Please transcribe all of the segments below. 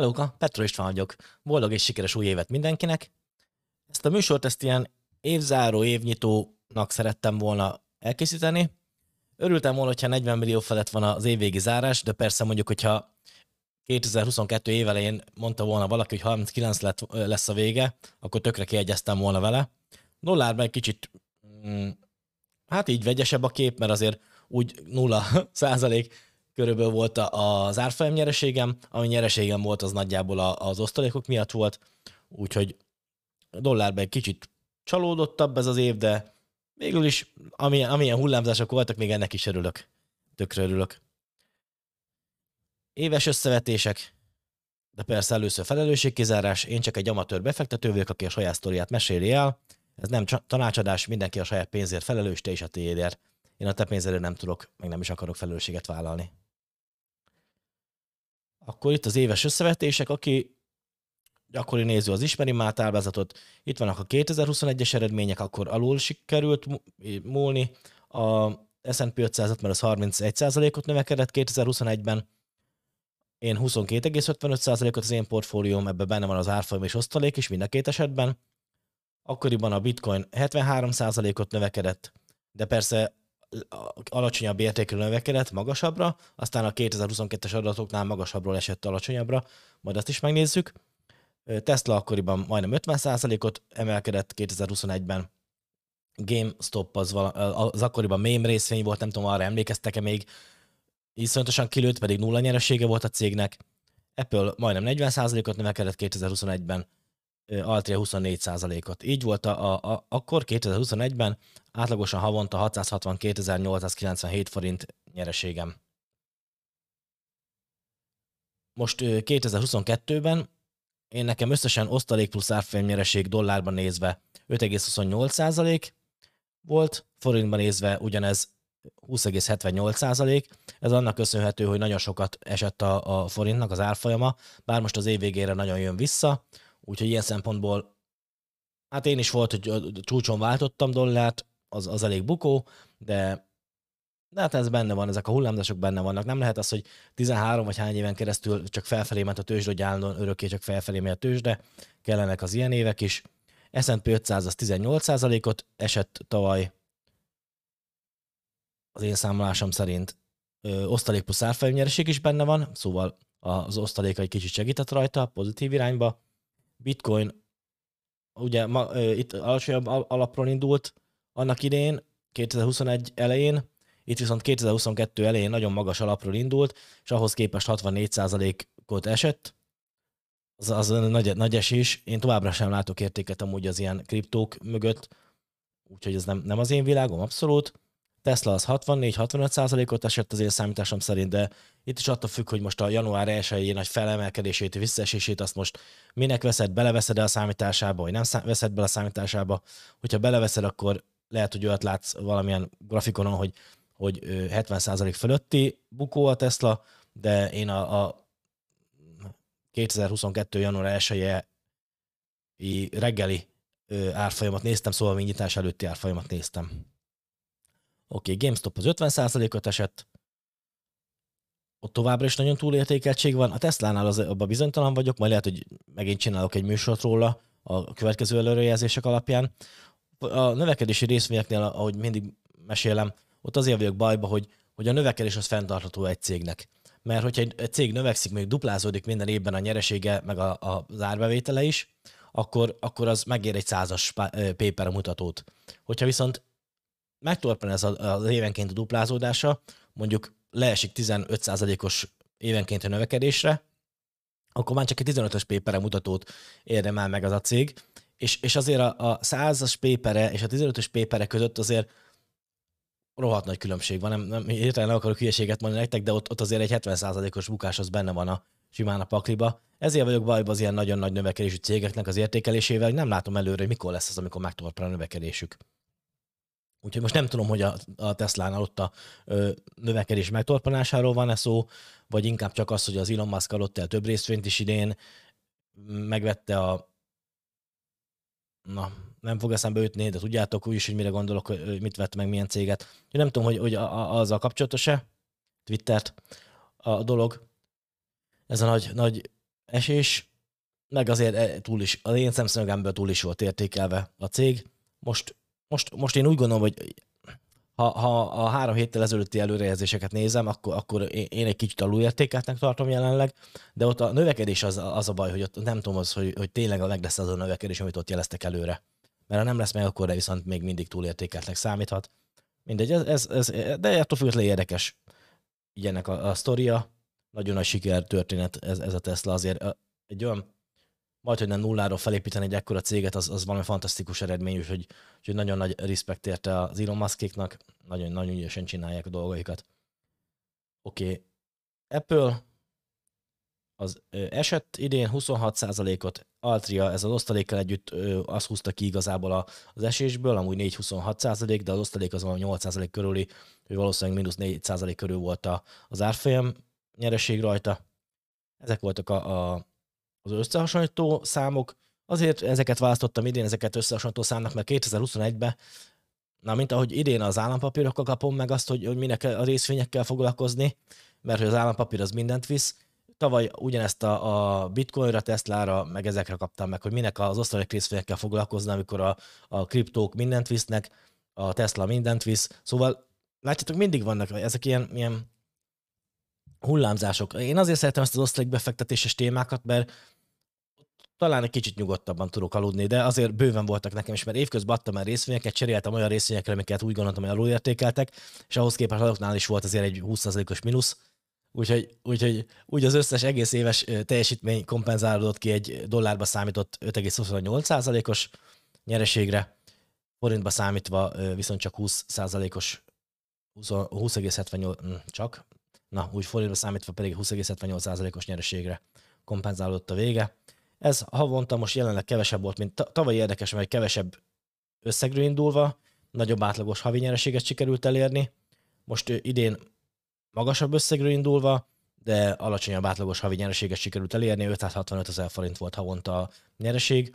Hello, Petro István vagyok. Boldog és sikeres új évet mindenkinek. Ezt a műsort ezt ilyen évzáró, évnyitónak szerettem volna elkészíteni. Örültem volna, hogyha 40 millió felett van az évvégi zárás, de persze mondjuk, hogyha 2022 év elején mondta volna valaki, hogy 39 lett, lesz a vége, akkor tökre kiegyeztem volna vele. Dollárban egy kicsit, mm, hát így vegyesebb a kép, mert azért úgy 0 százalék körülbelül volt az árfolyam nyereségem, ami nyereségem volt, az nagyjából az osztalékok miatt volt, úgyhogy dollárban egy kicsit csalódottabb ez az év, de végül is amilyen, amilyen hullámzások voltak, még ennek is örülök. Tökre örülök. Éves összevetések, de persze először felelősségkizárás, én csak egy amatőr befektető vagyok, aki a saját sztoriát meséli el. Ez nem tanácsadás, mindenki a saját pénzért felelős, te is a tiédért. Én a te pénzért nem tudok, meg nem is akarok felelősséget vállalni. Akkor itt az éves összevetések, aki gyakori néző az ismeri már táblázatot. Itt vannak a 2021-es eredmények, akkor alul sikerült múlni. A S&P 500 mert az 31%-ot növekedett 2021-ben. Én 22,55%-ot az én portfólióm, ebben benne van az árfolyam és osztalék is mind a két esetben. Akkoriban a bitcoin 73%-ot növekedett, de persze alacsonyabb értékű növekedett magasabbra, aztán a 2022-es adatoknál magasabbról esett alacsonyabbra, majd azt is megnézzük. Tesla akkoriban majdnem 50%-ot emelkedett 2021-ben, GameStop az, az akkoriban mém részvény volt, nem tudom, arra emlékeztek-e még, iszonyatosan kilőtt, pedig nulla nyeresége volt a cégnek. Apple majdnem 40%-ot növekedett 2021-ben, Altria 24%-ot. Így volt a, a, a, akkor 2021-ben átlagosan havonta 662.897 forint nyereségem. Most 2022-ben én nekem összesen osztalék plusz árfolyam nyereség dollárban nézve 5,28% volt, forintban nézve ugyanez 20,78%. Ez annak köszönhető, hogy nagyon sokat esett a, a forintnak az árfolyama, bár most az év végére nagyon jön vissza, úgyhogy ilyen szempontból hát én is volt, hogy csúcson váltottam dollárt, az, az elég bukó, de de hát ez benne van, ezek a hullámzások benne vannak. Nem lehet az, hogy 13 vagy hány éven keresztül csak felfelé ment a tőzsde, hogy állandóan örökké csak felfelé megy a tőzsde. Kellenek az ilyen évek is. S&P 500 az 18%-ot esett tavaly, az én számolásom szerint. Ö, osztalék plusz is benne van, szóval az osztalék egy kicsit segített rajta, pozitív irányba. Bitcoin ugye ma, ö, itt alacsonyabb alapról indult annak idén, 2021 elején, itt viszont 2022 elején nagyon magas alapról indult, és ahhoz képest 64%-ot esett, az, az nagy, nagy esés. Én továbbra sem látok értéket amúgy az ilyen kriptók mögött, úgyhogy ez nem, nem az én világom abszolút. Tesla az 64-65%-ot esett az én számításom szerint, de itt is attól függ, hogy most a január 1 nagy felemelkedését, visszaesését azt most minek veszed, beleveszed -e a számításába, vagy nem veszed bele a számításába. Hogyha beleveszed, akkor lehet, hogy olyat látsz valamilyen grafikonon, hogy, hogy 70% fölötti bukó a Tesla, de én a, a 2022. január 1 reggeli árfolyamat néztem, szóval mi nyitás előtti árfolyamat néztem. Oké, okay, GameStop az 50%-ot esett, ott továbbra is nagyon túlértékeltség van. A Tesla-nál az, abban bizonytalan vagyok, majd lehet, hogy megint csinálok egy műsort róla a következő előrejelzések alapján. A növekedési részvényeknél, ahogy mindig mesélem, ott azért vagyok bajba, hogy, hogy a növekedés az fenntartható egy cégnek. Mert hogyha egy cég növekszik, még duplázódik minden évben a nyeresége, meg a, a, az is, akkor, akkor az megér egy százas paper mutatót. Hogyha viszont megtorpan ez az évenként a duplázódása, mondjuk leesik 15%-os évenként a növekedésre, akkor már csak egy 15-ös pépere mutatót érdemel meg az a cég, és, és azért a, a 100-as pépere és a 15-ös pépere között azért rohadt nagy különbség van. Nem, nem, hirtelen nem akarok hülyeséget mondani nektek, de ott, ott azért egy 70%-os bukás az benne van a simán a pakliba. Ezért vagyok bajban az ilyen nagyon nagy növekedésű cégeknek az értékelésével, nem látom előre, hogy mikor lesz az, amikor megtorpan a növekedésük. Úgyhogy most nem tudom, hogy a, a Tesla-nál ott a ö, növekedés megtorpanásáról van-e szó, vagy inkább csak az, hogy az Elon Musk adott el több részvényt is idén, megvette a na, nem fog eszembe ütni, de tudjátok úgyis, hogy mire gondolok, hogy mit vett meg, milyen céget. Én nem tudom, hogy, hogy a, a, azzal kapcsolatos-e Twittert a dolog. Ez a nagy, nagy esés, meg azért e, túl is, az én szemszögemből túl is volt értékelve a cég. Most, most, most én úgy gondolom, hogy ha, ha a három héttel ezelőtti előrejelzéseket nézem, akkor, akkor én egy kicsit alulértékeltnek tartom jelenleg, de ott a növekedés az, az a baj, hogy ott nem tudom az, hogy, hogy tényleg meg lesz az a növekedés, amit ott jeleztek előre. Mert ha nem lesz meg, akkor viszont még mindig túlértékeltnek számíthat. Mindegy, ez, ez, ez de attól függetlenül érdekes így ennek a, a sztoria. Nagyon nagy siker történet ez, ez a Tesla azért. Egy olyan majd, hogy nem nulláról felépíteni egy ekkora céget, az, az valami fantasztikus eredmény, úgyhogy, úgyhogy nagyon nagy respekt érte az Elon Muskiknak, nagyon, nagyon ügyesen csinálják a dolgaikat. Oké, okay. Apple az esett idén 26%-ot, Altria, ez az osztalékkal együtt az húzta ki igazából az esésből, amúgy 4-26%, de az osztalék az valami 8% körüli, ő valószínűleg mínusz 4% körül volt az árfolyam nyereség rajta. Ezek voltak a, a az összehasonlító számok. Azért ezeket választottam idén, ezeket összehasonlító számnak, mert 2021-ben, na mint ahogy idén az állampapírokkal kapom meg azt, hogy, hogy minek a részvényekkel foglalkozni, mert hogy az állampapír az mindent visz. Tavaly ugyanezt a, a bitcoinra, Teslára, meg ezekre kaptam meg, hogy minek az osztalék részvényekkel foglalkozni, amikor a, a kriptók mindent visznek, a Tesla mindent visz. Szóval látjátok, mindig vannak ezek ilyen, ilyen hullámzások. Én azért szeretem ezt az osztalékbefektetéses témákat, mert talán egy kicsit nyugodtabban tudok aludni, de azért bőven voltak nekem is, mert évközben adtam már részvényeket, cseréltem olyan részvényekre, amiket úgy gondoltam, hogy alulértékeltek, és ahhoz képest azoknál is volt azért egy 20%-os mínusz, úgyhogy, úgyhogy úgy az összes egész éves teljesítmény kompenzálódott ki egy dollárba számított 5,28%-os nyereségre, forintba számítva viszont csak 20%-os 20,78, hm, csak, na úgy forintba számítva pedig 20,78%-os nyereségre kompenzálódott a vége. Ez havonta most jelenleg kevesebb volt, mint tavaly érdekes, mert kevesebb összegről indulva, nagyobb átlagos havi nyereséget sikerült elérni. Most idén magasabb összegről indulva, de alacsonyabb átlagos havi nyereséget sikerült elérni, 565 ezer forint volt havonta a nyereség,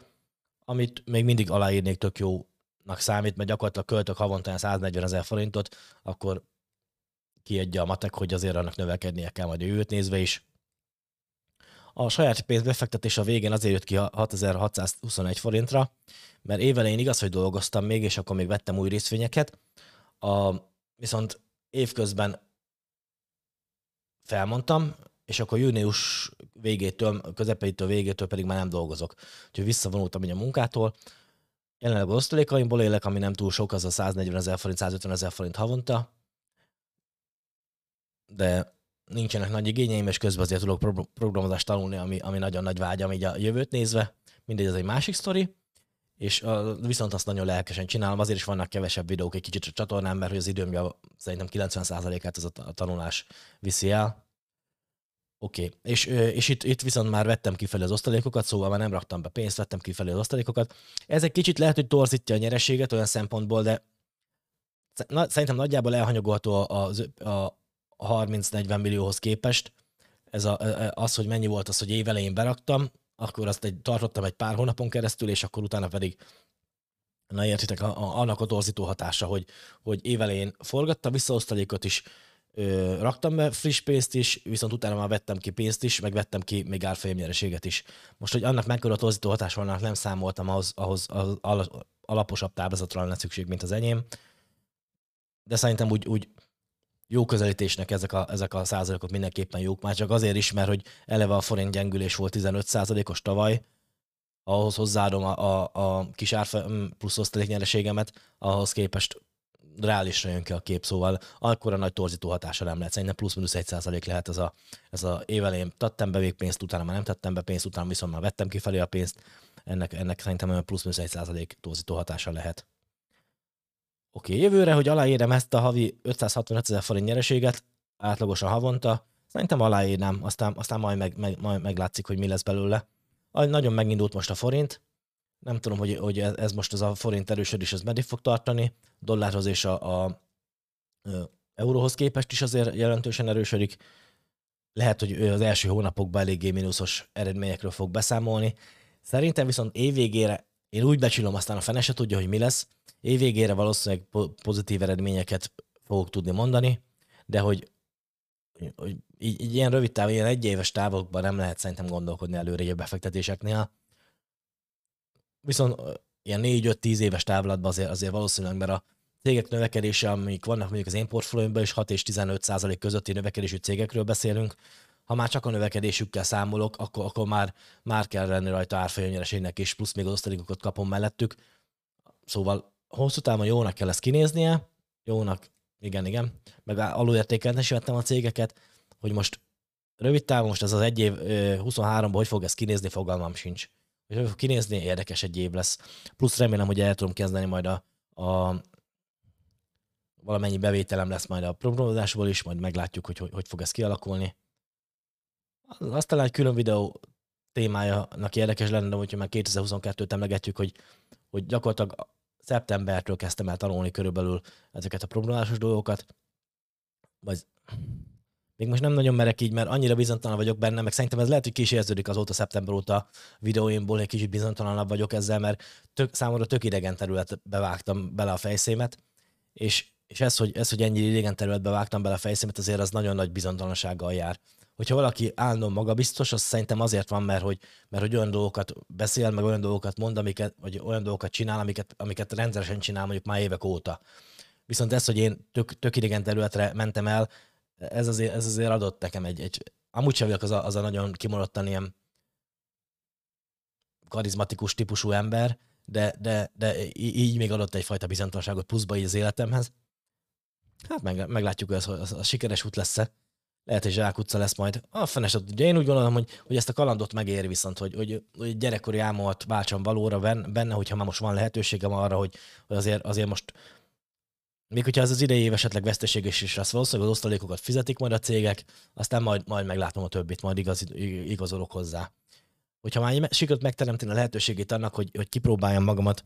amit még mindig aláírnék tök jónak számít, mert gyakorlatilag költök havonta 140 ezer forintot, akkor kiadja a matek, hogy azért annak növekednie kell majd jövőt nézve is. A saját pénz befektetés a végén azért jött ki 6621 forintra, mert évelején igaz, hogy dolgoztam még, és akkor még vettem új részvényeket, a, viszont évközben felmondtam, és akkor június végétől, közepétől végétől pedig már nem dolgozok. Úgyhogy visszavonultam így a munkától. Jelenleg az osztalékaimból élek, ami nem túl sok, az a 140 ezer forint, 150 ezer forint havonta, de nincsenek nagy igényeim, és közben azért tudok programozást tanulni, ami, ami nagyon nagy vágyam így a jövőt nézve. Mindegy, ez egy másik sztori. És uh, viszont azt nagyon lelkesen csinálom, azért is vannak kevesebb videók egy kicsit a csatornán, mert hogy az időm szerintem 90%-át az a tanulás viszi el. Oké, okay. és, és itt, itt viszont már vettem kifelé az osztalékokat, szóval már nem raktam be pénzt, vettem kifelé az osztalékokat. Ez egy kicsit lehet, hogy torzítja a nyereséget olyan szempontból, de szerintem nagyjából elhanyagolható a, a, a, 30-40 millióhoz képest, ez a, e, e, az, hogy mennyi volt az, hogy évelején beraktam, akkor azt egy, tartottam egy pár hónapon keresztül, és akkor utána pedig na értitek, a, a, annak a torzító hatása, hogy, hogy évelején forgattam vissza osztalékot is, ö, raktam be friss pénzt is, viszont utána már vettem ki pénzt is, meg vettem ki még árfolyam nyereséget is. Most, hogy annak mekkora torzító hatás van, nem számoltam, ahhoz, ahhoz az alaposabb táblázatra lenne szükség, mint az enyém. De szerintem úgy, úgy jó közelítésnek ezek a, ezek a százalékok mindenképpen jók, már csak azért is, mert hogy eleve a forint gyengülés volt 15 százalékos tavaly, ahhoz hozzáadom a, a, a kis árfa plusz osztalék nyereségemet, ahhoz képest reálisra jön ki a kép, szóval akkor a nagy torzító hatása nem lehet. Szerintem plusz-minusz egy százalék lehet ez a, ez a évelején tettem be pénzt, utána már nem tettem be pénzt, utána viszont már vettem kifelé a pénzt. Ennek, ennek szerintem plusz-minusz egy százalék torzító hatása lehet. Oké, okay, jövőre, hogy aláérem ezt a havi 565 ezer forint nyereséget, átlagosan havonta, szerintem aláírnám, aztán, aztán majd, meg, meg, majd meglátszik, hogy mi lesz belőle. Nagyon megindult most a forint, nem tudom, hogy, hogy ez most az a forint erősödés, ez meddig fog tartani, dollárhoz és a, a, a euróhoz képest is azért jelentősen erősödik. Lehet, hogy az első hónapokban eléggé mínuszos eredményekről fog beszámolni. Szerintem viszont évvégére én úgy becsülöm, aztán a fene se tudja, hogy mi lesz. Évvégére valószínűleg pozitív eredményeket fogok tudni mondani, de hogy, hogy így, így ilyen rövid táv, ilyen egyéves távokban nem lehet szerintem gondolkodni előre a befektetéseknél. Viszont ilyen 4-5-10 éves távlatban azért, azért valószínűleg, mert a cégek növekedése, amik vannak mondjuk az én portfóliómban is 6 és 15 százalék közötti növekedésű cégekről beszélünk, ha már csak a növekedésükkel számolok, akkor, akkor már, már kell lenni rajta árfolyamnyereségnek is, plusz még az osztalékokat kapom mellettük. Szóval hosszú távon jónak kell ezt kinéznie, jónak, igen, igen, meg alulértékelni is vettem a cégeket, hogy most rövid távon, most ez az egy év 23-ban hogy fog ez kinézni, fogalmam sincs. Hogy fog kinézni, érdekes egy év lesz. Plusz remélem, hogy el tudom kezdeni majd a, a valamennyi bevételem lesz majd a programozásból is, majd meglátjuk, hogy, hogy hogy fog ez kialakulni. Azt talán egy külön videó témájának érdekes lenne, de hogyha már 2022-t emlegetjük, hogy, hogy gyakorlatilag szeptembertől kezdtem el tanulni körülbelül ezeket a problémásos dolgokat, vagy még most nem nagyon merek így, mert annyira bizonytalan vagyok benne, meg szerintem ez lehet, hogy kis érződik azóta szeptember óta videóimból, egy kicsit bizonytalanabb vagyok ezzel, mert tök, számomra tök idegen területbe vágtam bele a fejszémet, és, és ez, hogy, ez, hogy ennyi idegen területbe vágtam bele a fejszémet, azért az nagyon nagy bizonytalansággal jár. Hogyha valaki állandóan magabiztos, az szerintem azért van, mert hogy, mert hogy olyan dolgokat beszél, meg olyan dolgokat mond, amiket, vagy olyan dolgokat csinál, amiket, amiket rendszeresen csinál mondjuk már évek óta. Viszont ez, hogy én tök, tök idegen területre mentem el, ez azért, ez azért adott nekem egy, egy amúgy sem vagyok az a, az a nagyon kimondottan ilyen karizmatikus típusú ember, de, de, de így még adott egyfajta bizonytalanságot pluszba így az életemhez. Hát meg, meglátjuk, hogy az, az, az sikeres út lesz-e. Lehet, hogy zsákutca lesz majd. A fenes, ugye én úgy gondolom, hogy, hogy ezt a kalandot megéri viszont, hogy, hogy, hogy gyerekkori álmomat váltsam valóra benne, hogyha már most van lehetőségem arra, hogy, hogy azért, azért most még hogyha ez az idei év esetleg veszteséges is lesz, valószínűleg az osztalékokat fizetik majd a cégek, aztán majd, majd meglátom a többit, majd igaz, igazolok hozzá. Hogyha már sikerült megteremteni a lehetőségét annak, hogy, hogy kipróbáljam magamat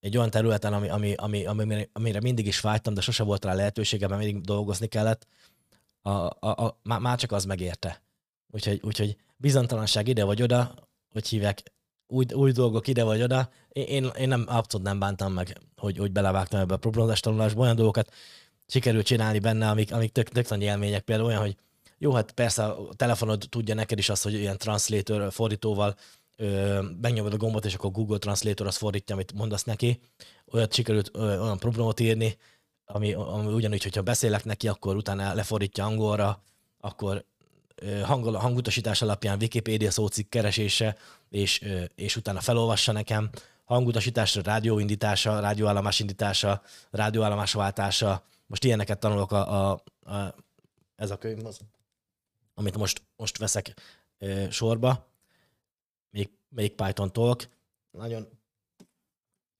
egy olyan területen, ami, ami, ami, ami, amire mindig is vágytam, de sose volt rá lehetőségem, mert mindig dolgozni kellett, a, a, a, már csak az megérte. Úgyhogy, úgyhogy bizonytalanság ide vagy oda, hogy hívják, új, új dolgok ide vagy oda. Én, én nem, abszolút nem bántam meg, hogy, hogy belevágtam ebbe a programozás tanulásba, olyan dolgokat sikerült csinálni benne, amik, amik tök, tök nagy élmények. Például olyan, hogy jó, hát persze a telefonod tudja neked is azt, hogy ilyen translator fordítóval ö, megnyomod a gombot, és akkor Google Translator az fordítja, amit mondasz neki. Olyat sikerült ö, olyan programot írni, ami, ami ugyanúgy, hogyha beszélek neki, akkor utána lefordítja angolra, akkor hangol, hangutasítás alapján Wikipedia szócikk keresése, és, és utána felolvassa nekem, hangutasításra, rádióindítása, rádióállomás indítása, rádióállomás váltása. Most ilyeneket tanulok a, a, a ez a könyv, az, amit most, most veszek ö, sorba. Még, még Python Talk. Nagyon,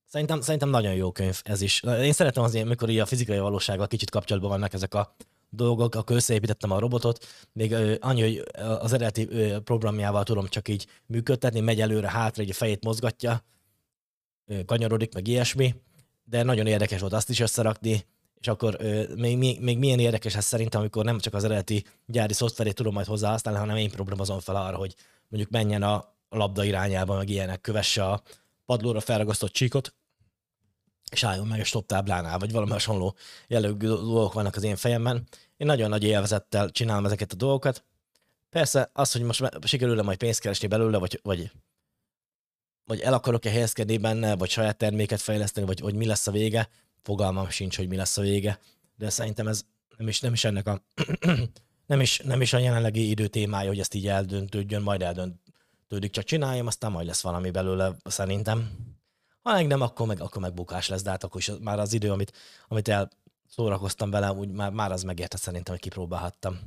szerintem, szerintem nagyon jó könyv ez is. Én szeretem az ilyen, mikor a fizikai valósággal kicsit kapcsolatban vannak ezek a dolgok, akkor összeépítettem a robotot, még annyi, hogy az eredeti programjával tudom csak így működtetni, megy előre, hátra, egy a fejét mozgatja, kanyarodik, meg ilyesmi, de nagyon érdekes volt azt is összerakni, és akkor még, még, még milyen érdekes ez szerintem, amikor nem csak az eredeti gyári szoftverét tudom majd hozzá használni, hanem én programozom fel arra, hogy mondjuk menjen a labda irányába, meg ilyenek, kövesse a padlóra felragasztott csíkot, és álljon meg a stop táblánál, vagy valami hasonló jellegű dolgok vannak az én fejemben. Én nagyon nagy élvezettel csinálom ezeket a dolgokat. Persze az, hogy most sikerül-e majd pénzt keresni belőle, vagy, vagy, vagy el akarok-e helyezkedni benne, vagy saját terméket fejleszteni, vagy hogy mi lesz a vége, fogalmam sincs, hogy mi lesz a vége. De szerintem ez nem is, nem is ennek a nem is, nem is a jelenlegi idő témája, hogy ezt így eldöntődjön, majd eldöntődik, csak csináljam, aztán majd lesz valami belőle szerintem. Ha meg nem, akkor meg, akkor meg bukás lesz, de hát akkor is már az idő, amit, amit el szórakoztam vele, úgy már, már az megérte szerintem, hogy kipróbálhattam.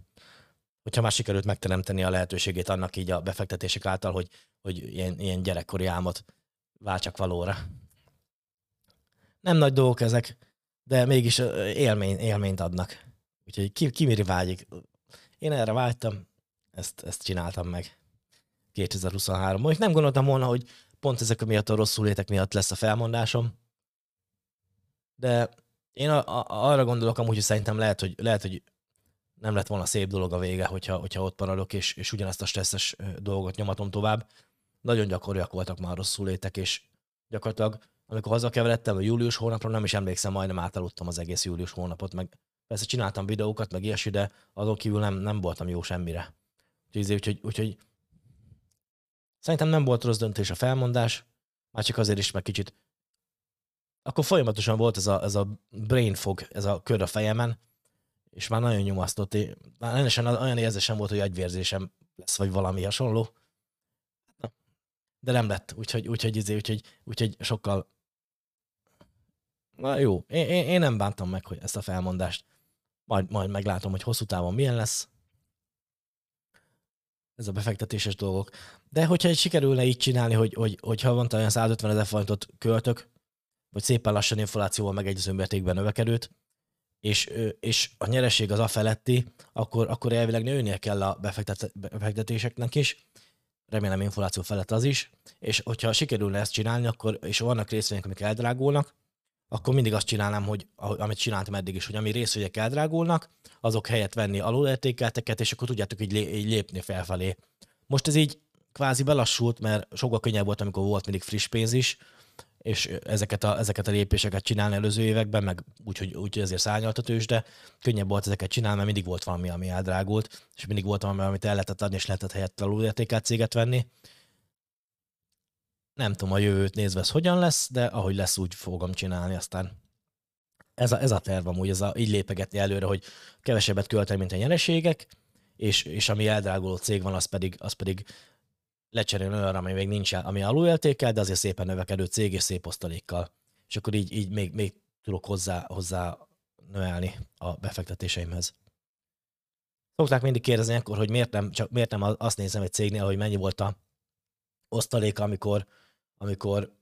Hogyha már sikerült megteremteni a lehetőségét annak így a befektetések által, hogy, hogy ilyen, ilyen gyerekkori álmot váltsak valóra. Nem nagy dolgok ezek, de mégis élmény, élményt adnak. Úgyhogy ki, ki mire vágyik. Én erre vágytam, ezt, ezt csináltam meg. 2023. Mondjuk nem gondoltam volna, hogy pont ezek miatt a rosszul létek miatt lesz a felmondásom. De én a, a, arra gondolok amúgy, hogy szerintem lehet, hogy, lehet, hogy nem lett volna szép dolog a vége, hogyha, hogyha ott maradok, és, és ugyanezt a stresszes dolgot nyomatom tovább. Nagyon gyakoriak voltak már rosszul létek, és gyakorlatilag, amikor hazakeveredtem a július hónapra, nem is emlékszem, majdnem átaludtam az egész július hónapot, meg Persze csináltam videókat, meg ilyesmi, de azon kívül nem, nem voltam jó semmire. Úgyhogy, úgyhogy, úgyhogy szerintem nem volt rossz döntés a felmondás, már csak azért is, meg kicsit akkor folyamatosan volt ez a, ez a brain fog, ez a kör a fejemen, és már nagyon nyomasztott. Már olyan érzésem volt, hogy agyvérzésem lesz, vagy valami hasonló. De nem lett, úgyhogy, úgyhogy, úgyhogy, úgyhogy, úgyhogy sokkal... Na jó, én, én, én nem bántam meg hogy ezt a felmondást. Majd, majd meglátom, hogy hosszú távon milyen lesz. Ez a befektetéses dolgok. De hogyha sikerülne így csinálni, hogy, hogy, hogy havonta olyan 150 ezer forintot költök, vagy szépen lassan inflációval megegyező mértékben növekedőt, és, és a nyereség az a feletti, akkor, akkor elvileg nőnie kell a befektet, befektetéseknek is, remélem infláció felett az is, és hogyha sikerülne ezt csinálni, akkor, és vannak részvények, amik eldrágulnak, akkor mindig azt csinálnám, hogy amit csináltam eddig is, hogy ami részvények eldrágulnak, azok helyett venni alulértékelteket, és akkor tudjátok így, így lépni felfelé. Most ez így kvázi belassult, mert sokkal könnyebb volt, amikor volt mindig friss pénz is, és ezeket a, ezeket a lépéseket csinálni előző években, meg úgyhogy úgy, ezért szárnyalt a tőzs, de könnyebb volt ezeket csinálni, mert mindig volt valami, ami eldrágult, és mindig volt valami, amit el lehetett adni, és lehetett helyett alulértékelt céget venni. Nem tudom a jövőt nézve ez hogyan lesz, de ahogy lesz, úgy fogom csinálni aztán. Ez a, ez a terv amúgy, ez a, így lépegetni előre, hogy kevesebbet költek, mint a nyereségek, és, és ami eldráguló cég van, az pedig, az pedig lecserélni olyanra, ami még nincs, ami alulértékel, de azért szépen növekedő cég és szép osztalékkal. És akkor így, így még, még tudok hozzá, hozzá növelni a befektetéseimhez. Szokták mindig kérdezni akkor, hogy miért nem, csak miért nem azt nézem egy cégnél, hogy mennyi volt a osztaléka, amikor, amikor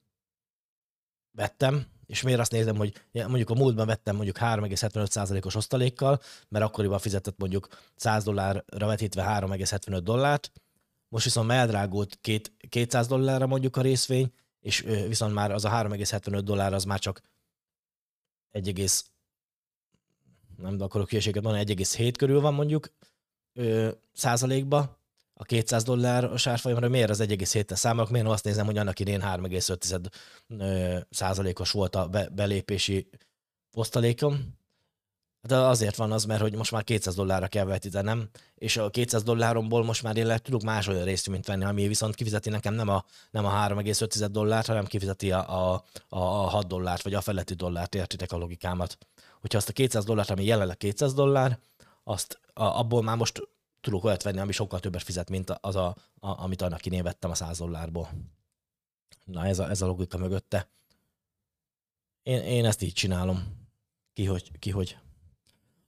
vettem, és miért azt nézem, hogy mondjuk a múltban vettem mondjuk 3,75%-os osztalékkal, mert akkoriban fizetett mondjuk 100 dollárra vetítve 3,75 dollárt, most viszont eldrágult két, 200 dollárra mondjuk a részvény, és viszont már az a 3,75 dollár az már csak 1, nem akarok hülyeséget mondani, 1,7 körül van mondjuk ö, százalékba, a 200 dollár a sárfolyamra, miért az 1,7-tel számolok, miért azt nézem, hogy annak idén 3,5 százalékos volt a be, belépési osztalékom, de azért van az, mert hogy most már 200 dollárra kell vetítenem, és a 200 dolláromból most már én le tudok más olyan részvényt venni, ami viszont kifizeti nekem nem a, nem a 3,5 dollárt, hanem kifizeti a, a, a 6 dollárt, vagy a feletti dollárt, értitek a logikámat. Hogyha azt a 200 dollárt, ami jelenleg 200 dollár, azt a, abból már most tudok olyat venni, ami sokkal többet fizet, mint az, a, a, amit annak én vettem a 100 dollárból. Na ez a, ez a logika mögötte. Én, én ezt így csinálom. Ki hogy, ki hogy.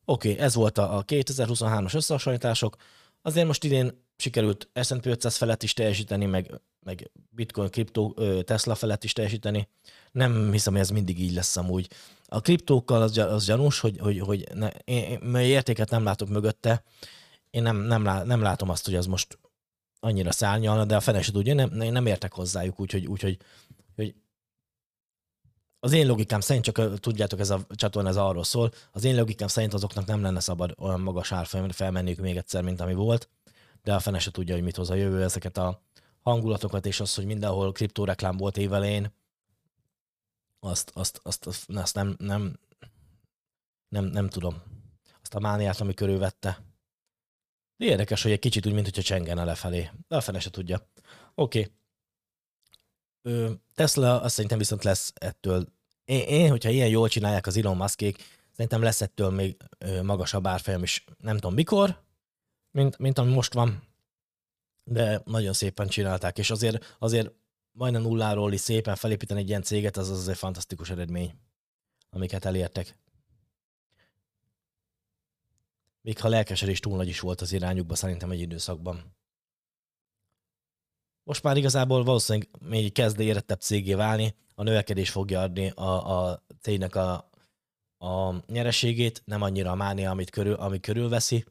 Oké, okay, ez volt a, a 2023-as összehasonlítások. Azért most idén sikerült S&P 500 felett is teljesíteni, meg, meg Bitcoin, kriptó, Tesla felett is teljesíteni. Nem hiszem, hogy ez mindig így lesz amúgy. A kriptókkal az, az gyanús, hogy, hogy, hogy ne, én, én értéket nem látok mögötte. Én nem, nem, nem látom azt, hogy az most annyira szárnyalna, de a fene se tudja, nem, nem értek hozzájuk, úgyhogy, úgyhogy hogy az én logikám szerint, csak tudjátok, ez a csatorna ez arról szól, az én logikám szerint azoknak nem lenne szabad olyan magas árfolyamra felmenniük még egyszer, mint ami volt, de a fene se tudja, hogy mit hoz a jövő, ezeket a hangulatokat, és az, hogy mindenhol kriptóreklám volt évelén, azt, azt, azt, azt, azt nem, nem, nem, nem tudom. Azt a mániát, ami körülvette. De érdekes, hogy egy kicsit úgy, mint hogyha csengene lefelé. De a fene se tudja. Oké. Okay. Tesla azt szerintem viszont lesz ettől, én, én, hogyha ilyen jól csinálják az Elon Muskék, szerintem lesz ettől még magasabb árfolyam is, nem tudom mikor, mint, mint ami most van, de nagyon szépen csinálták, és azért, azért majdnem nulláról is szépen felépíteni egy ilyen céget, az azért fantasztikus eredmény, amiket elértek. Még ha lelkesedés túl nagy is volt az irányukban szerintem egy időszakban most már igazából valószínűleg még kezd érettebb cégé válni, a növekedés fogja adni a, a cégnek a, a nyereségét, nem annyira a mánia, amit körül, ami körülveszi.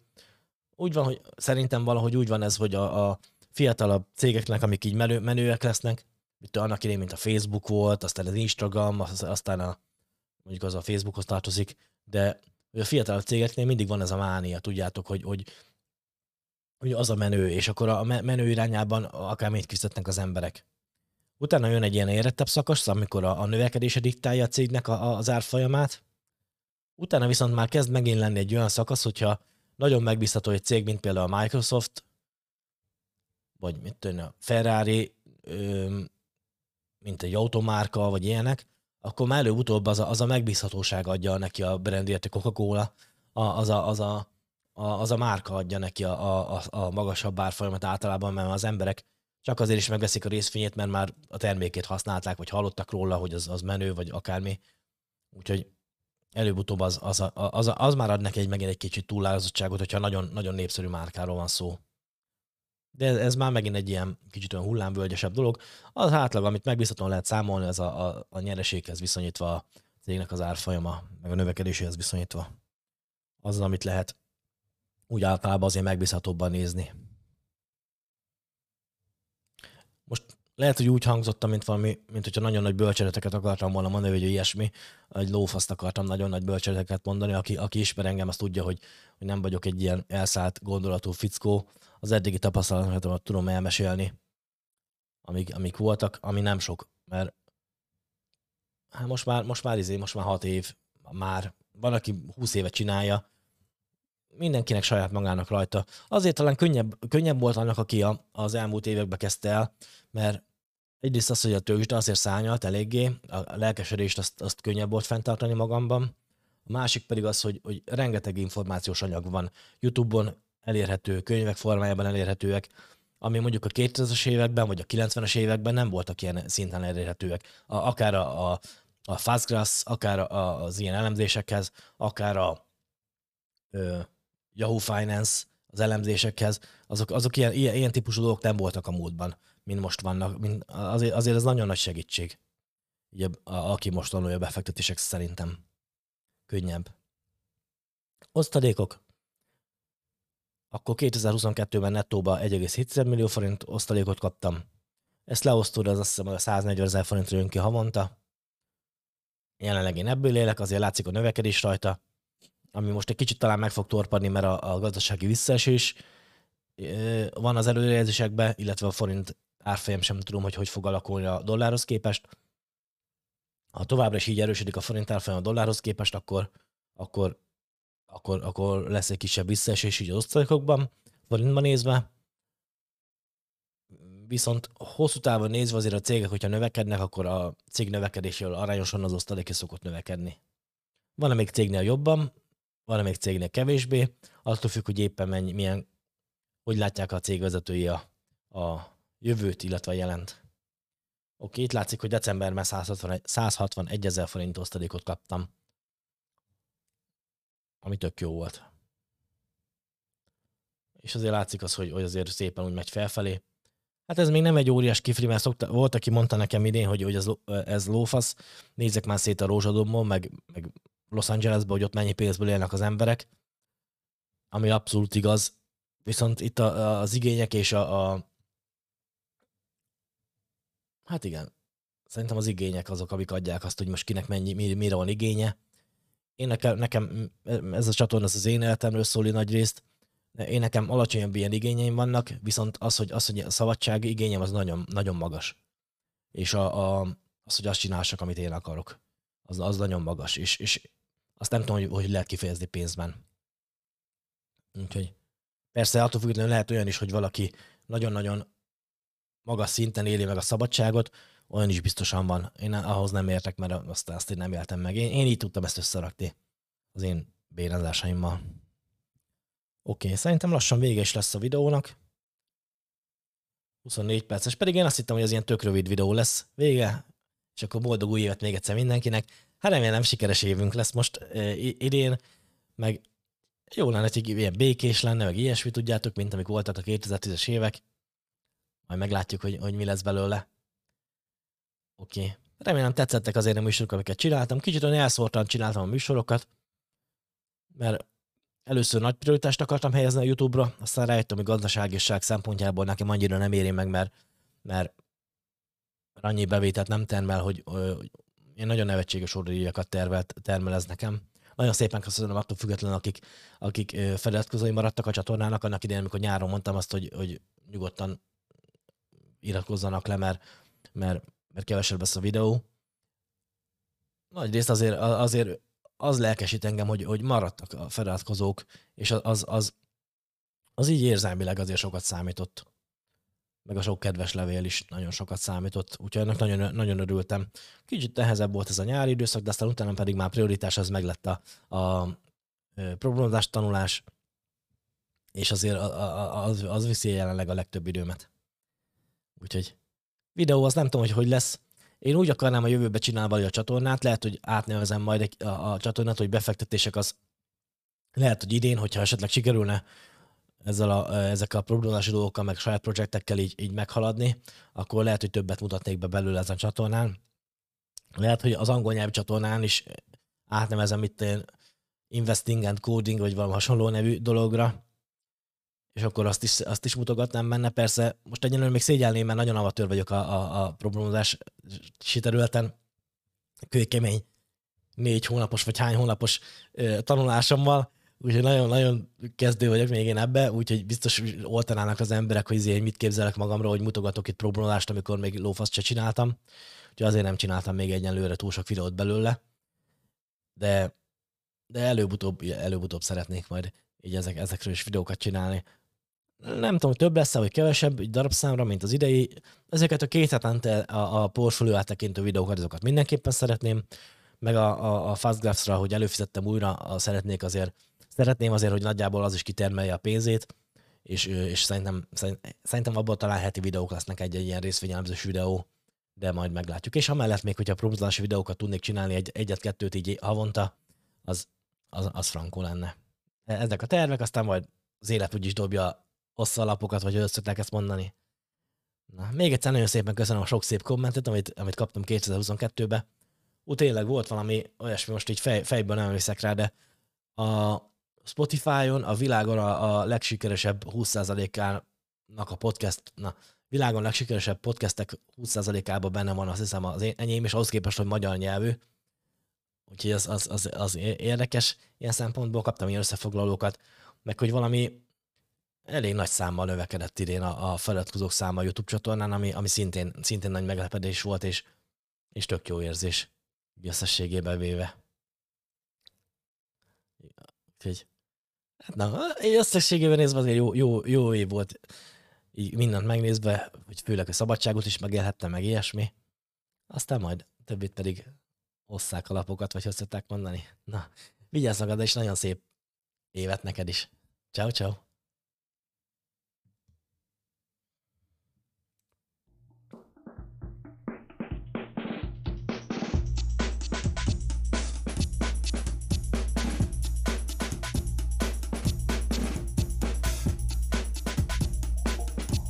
Úgy van, hogy szerintem valahogy úgy van ez, hogy a, a fiatalabb cégeknek, amik így menő, menőek lesznek, mint annak idején, mint a Facebook volt, aztán az Instagram, aztán a, mondjuk az a Facebookhoz tartozik, de a fiatalabb cégeknél mindig van ez a mánia, tudjátok, hogy, hogy hogy az a menő, és akkor a menő irányában akármit fizetnek az emberek. Utána jön egy ilyen érettebb szakasz, amikor a, a növekedése diktálja a cégnek a, a, az árfolyamát, Utána viszont már kezd megint lenni egy olyan szakasz, hogyha nagyon megbízható egy cég, mint például a Microsoft, vagy mit tudom, a Ferrari, mint egy automárka, vagy ilyenek, akkor már előbb-utóbb az a, az a megbízhatóság adja neki a brandért, a Coca-Cola, az a, az a, a, az a márka adja neki a, a, a magasabb árfolyamat általában, mert az emberek csak azért is megveszik a részfényét, mert már a termékét használták, vagy hallottak róla, hogy az, az menő, vagy akármi. Úgyhogy előbb-utóbb az, az, az, az, az már ad neki egy, megint egy kicsit túlárazottságot, hogyha nagyon, nagyon népszerű márkáról van szó. De ez, ez már megint egy ilyen kicsit olyan hullámvölgyesebb dolog. Az átlag, amit megbízhatóan lehet számolni, az a, a, a nyereséghez viszonyítva, a cégnek az árfolyama, meg a növekedéséhez viszonyítva. Az, amit lehet úgy általában azért megbízhatóbban nézni. Most lehet, hogy úgy hangzottam, mint valami, mint hogyha nagyon nagy bölcseleteket akartam volna mondani, vagy ilyesmi, egy lófaszt akartam nagyon nagy bölcseleteket mondani. Aki, aki ismer engem, azt tudja, hogy, hogy nem vagyok egy ilyen elszállt gondolatú fickó. Az eddigi tapasztalatomat tudom elmesélni, amik, amik voltak, ami nem sok, mert hát most már, most már izé, most már hat év, már van, aki húsz évet csinálja, mindenkinek saját magának rajta. Azért talán könnyebb, könnyebb volt annak, aki a, az elmúlt években kezdte el, mert egyrészt az, hogy a tőzsde azért szányalt eléggé, a lelkesedést azt, azt könnyebb volt fenntartani magamban, a másik pedig az, hogy, hogy rengeteg információs anyag van. YouTube-on elérhető, könyvek formájában elérhetőek, ami mondjuk a 2000-es években, vagy a 90-es években nem voltak ilyen szinten elérhetőek. A, akár a, a, a Fastgrass, akár a, az ilyen elemzésekhez, akár a Yahoo Finance az elemzésekhez, azok, azok ilyen, ilyen, ilyen típusú dolgok nem voltak a múltban, mint most vannak. Mint, azért, azért ez nagyon nagy segítség. Ugye, a, aki most tanulja befektetések szerintem. Könnyebb. Osztalékok. Akkor 2022-ben nettóba 1,7 millió forint osztalékot kaptam. Ezt leosztod, az azt hiszem, a 140 ezer forintra jön ki havonta. Jelenleg én ebből élek, azért látszik a növekedés rajta ami most egy kicsit talán meg fog torpadni, mert a, a gazdasági visszaesés van az előrejelzésekben, illetve a forint árfolyam sem tudom, hogy hogy fog alakulni a dollárhoz képest. Ha továbbra is így erősödik a forint árfolyam a dollárhoz képest, akkor, akkor, akkor, akkor lesz egy kisebb visszaesés így az osztalékokban, forintban nézve. Viszont hosszú távon nézve azért a cégek, hogyha növekednek, akkor a cég növekedésével arányosan az osztalék is szokott növekedni. Van még cégnél jobban, valamelyik cégnek kevésbé, attól függ, hogy éppen mennyi, milyen, hogy látják a cégvezetői a, a jövőt, illetve a jelent. Oké, itt látszik, hogy decemberben 161, 161 ezer forint osztalékot kaptam, ami tök jó volt. És azért látszik az, hogy, hogy azért szépen úgy megy felfelé. Hát ez még nem egy óriás kifri, mert szokta, volt, aki mondta nekem idén, hogy, hogy ez, ez lófasz, nézzek már szét a rózsadombon, meg, meg Los Angelesben, hogy ott mennyi pénzből élnek az emberek, ami abszolút igaz. Viszont itt a, az igények és a, a hát igen, szerintem az igények azok, amik adják azt, hogy most kinek mennyi, mire van igénye. Én nekem, nekem ez a csatorna az az én életemről szóli nagy részt, én nekem alacsonyabb ilyen igényeim vannak, viszont az, hogy, az, hogy a szabadság igényem az nagyon, nagyon magas. És a, a, az, hogy azt csinálsak, amit én akarok, az, az nagyon magas. És, és azt nem tudom, hogy, hogy lehet kifejezni pénzben. Úgyhogy persze attól függetlenül lehet olyan is, hogy valaki nagyon-nagyon magas szinten éli meg a szabadságot, olyan is biztosan van. Én ahhoz nem értek, mert azt, azt én nem éltem meg. Én, én így tudtam ezt összerakni az én bérenzásaimmal. Oké, okay, szerintem lassan vége is lesz a videónak. 24 perces, pedig én azt hittem, hogy ez ilyen tök rövid videó lesz. Vége, és akkor boldog új évet még egyszer mindenkinek. Hát remélem sikeres évünk lesz most idén, meg jó lenne, hogy ilyen békés lenne, meg ilyesmi, tudjátok, mint amik voltak a 2010-es évek. Majd meglátjuk, hogy, hogy mi lesz belőle. Oké. Okay. Remélem tetszettek azért a műsorok, amiket csináltam. Kicsit olyan elszórtan csináltam a műsorokat, mert először nagy prioritást akartam helyezni a YouTube-ra, aztán rájöttem, hogy gazdaságiság szempontjából nekem annyira nem éri meg, mert, mert annyi bevételt nem termel, hogy én nagyon nevetséges óradíjakat tervelt, termel nekem. Nagyon szépen köszönöm attól függetlenül, akik, akik feliratkozói maradtak a csatornának, annak idején, amikor nyáron mondtam azt, hogy, hogy nyugodtan iratkozzanak le, mert, mert, mert kevesebb lesz a videó. Nagy részt azért, azért az lelkesít engem, hogy, hogy maradtak a feliratkozók, és az, az, az, az így érzelmileg azért sokat számított. Meg a sok kedves levél is nagyon sokat számított, úgyhogy ennek nagyon, nagyon örültem. Kicsit nehezebb volt ez a nyári időszak, de aztán utána pedig már prioritás az meglett a, a, a programozás tanulás, és azért az, az viszi jelenleg a legtöbb időmet. Úgyhogy videó, az nem tudom, hogy hogy lesz. Én úgy akarnám a jövőbe csinálni a csatornát, lehet, hogy átnevezem majd a, a csatornát, hogy befektetések az lehet, hogy idén, hogyha esetleg sikerülne ezzel a, ezekkel a problémási dolgokkal, meg saját projektekkel így, így meghaladni, akkor lehet, hogy többet mutatnék be belőle ezen a csatornán. Lehet, hogy az angol nyelvű csatornán is átnevezem itt én Investing and Coding, vagy valami hasonló nevű dologra, és akkor azt is, azt is mutogatnám benne. Persze most egyenlően még szégyelném, mert nagyon amatőr vagyok a, a, a programozás területen. Kőkemény négy hónapos vagy hány hónapos ö, tanulásommal, úgyhogy nagyon-nagyon kezdő vagyok még én ebbe, úgyhogy biztos oltanának az emberek, hogy én mit képzelek magamról, hogy mutogatok itt programozást, amikor még lófaszt se csináltam. Úgyhogy azért nem csináltam még egyenlőre túl sok videót belőle. De, de előbb-utóbb, előbb-utóbb szeretnék majd így ezek, ezekről is videókat csinálni nem tudom, több lesz vagy kevesebb egy darabszámra, mint az idei. Ezeket a két hetente a, a portfólió áttekintő videókat, azokat mindenképpen szeretném, meg a, a, a Fastgraphs-ra, hogy előfizettem újra, a szeretnék azért, szeretném azért, hogy nagyjából az is kitermelje a pénzét, és, és szerintem, szerintem abból talán heti videók lesznek egy, egy ilyen részvényelemzős videó, de majd meglátjuk. És amellett még, hogyha próbálási videókat tudnék csinálni egy, egyet-kettőt így havonta, az, az, az frankó lenne. Ezek a tervek, aztán majd az élet úgyis dobja hossza lapokat, vagy hogy szokták ezt mondani. Na, még egyszer nagyon szépen köszönöm a sok szép kommentet, amit, amit kaptam 2022-be. Úgy tényleg volt valami olyasmi, most így fej, fejből nem emlékszek rá, de a Spotify-on a világon a, a legsikeresebb 20%-ának a podcast, na, világon legsikeresebb podcastek 20%-ában benne van, azt hiszem az enyém, és ahhoz képest, hogy magyar nyelvű. Úgyhogy az, az, az, az érdekes. Ilyen szempontból kaptam ilyen összefoglalókat, meg hogy valami elég nagy számmal növekedett idén a, a feliratkozók száma a YouTube csatornán, ami, ami szintén, szintén nagy meglepedés volt, és, és tök jó érzés összességében véve. Úgyhogy, hát na, összességében nézve azért jó, jó, jó év volt, így mindent megnézve, hogy főleg a szabadságot is megélhettem, meg ilyesmi. Aztán majd többit pedig osszák a lapokat, vagy szokták mondani. Na, vigyázz magad, és nagyon szép évet neked is. Ciao, ciao.